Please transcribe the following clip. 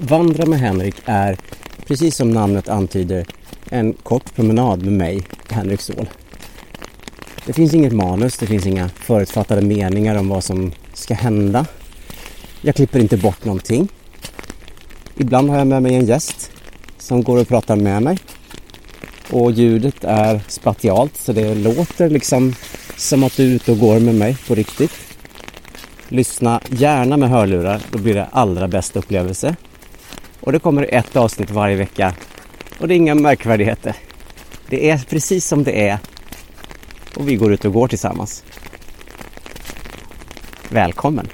Vandra med Henrik är, precis som namnet antyder, en kort promenad med mig, Henrik Ståhl. Det finns inget manus, det finns inga förutfattade meningar om vad som ska hända. Jag klipper inte bort någonting. Ibland har jag med mig en gäst som går och pratar med mig. Och ljudet är spatialt så det låter liksom som att du är ute och går med mig på riktigt. Lyssna gärna med hörlurar, då blir det allra bästa upplevelse. Och det kommer ett avsnitt varje vecka. Och det är inga märkvärdigheter. Det är precis som det är. Och vi går ut och går tillsammans. Välkommen!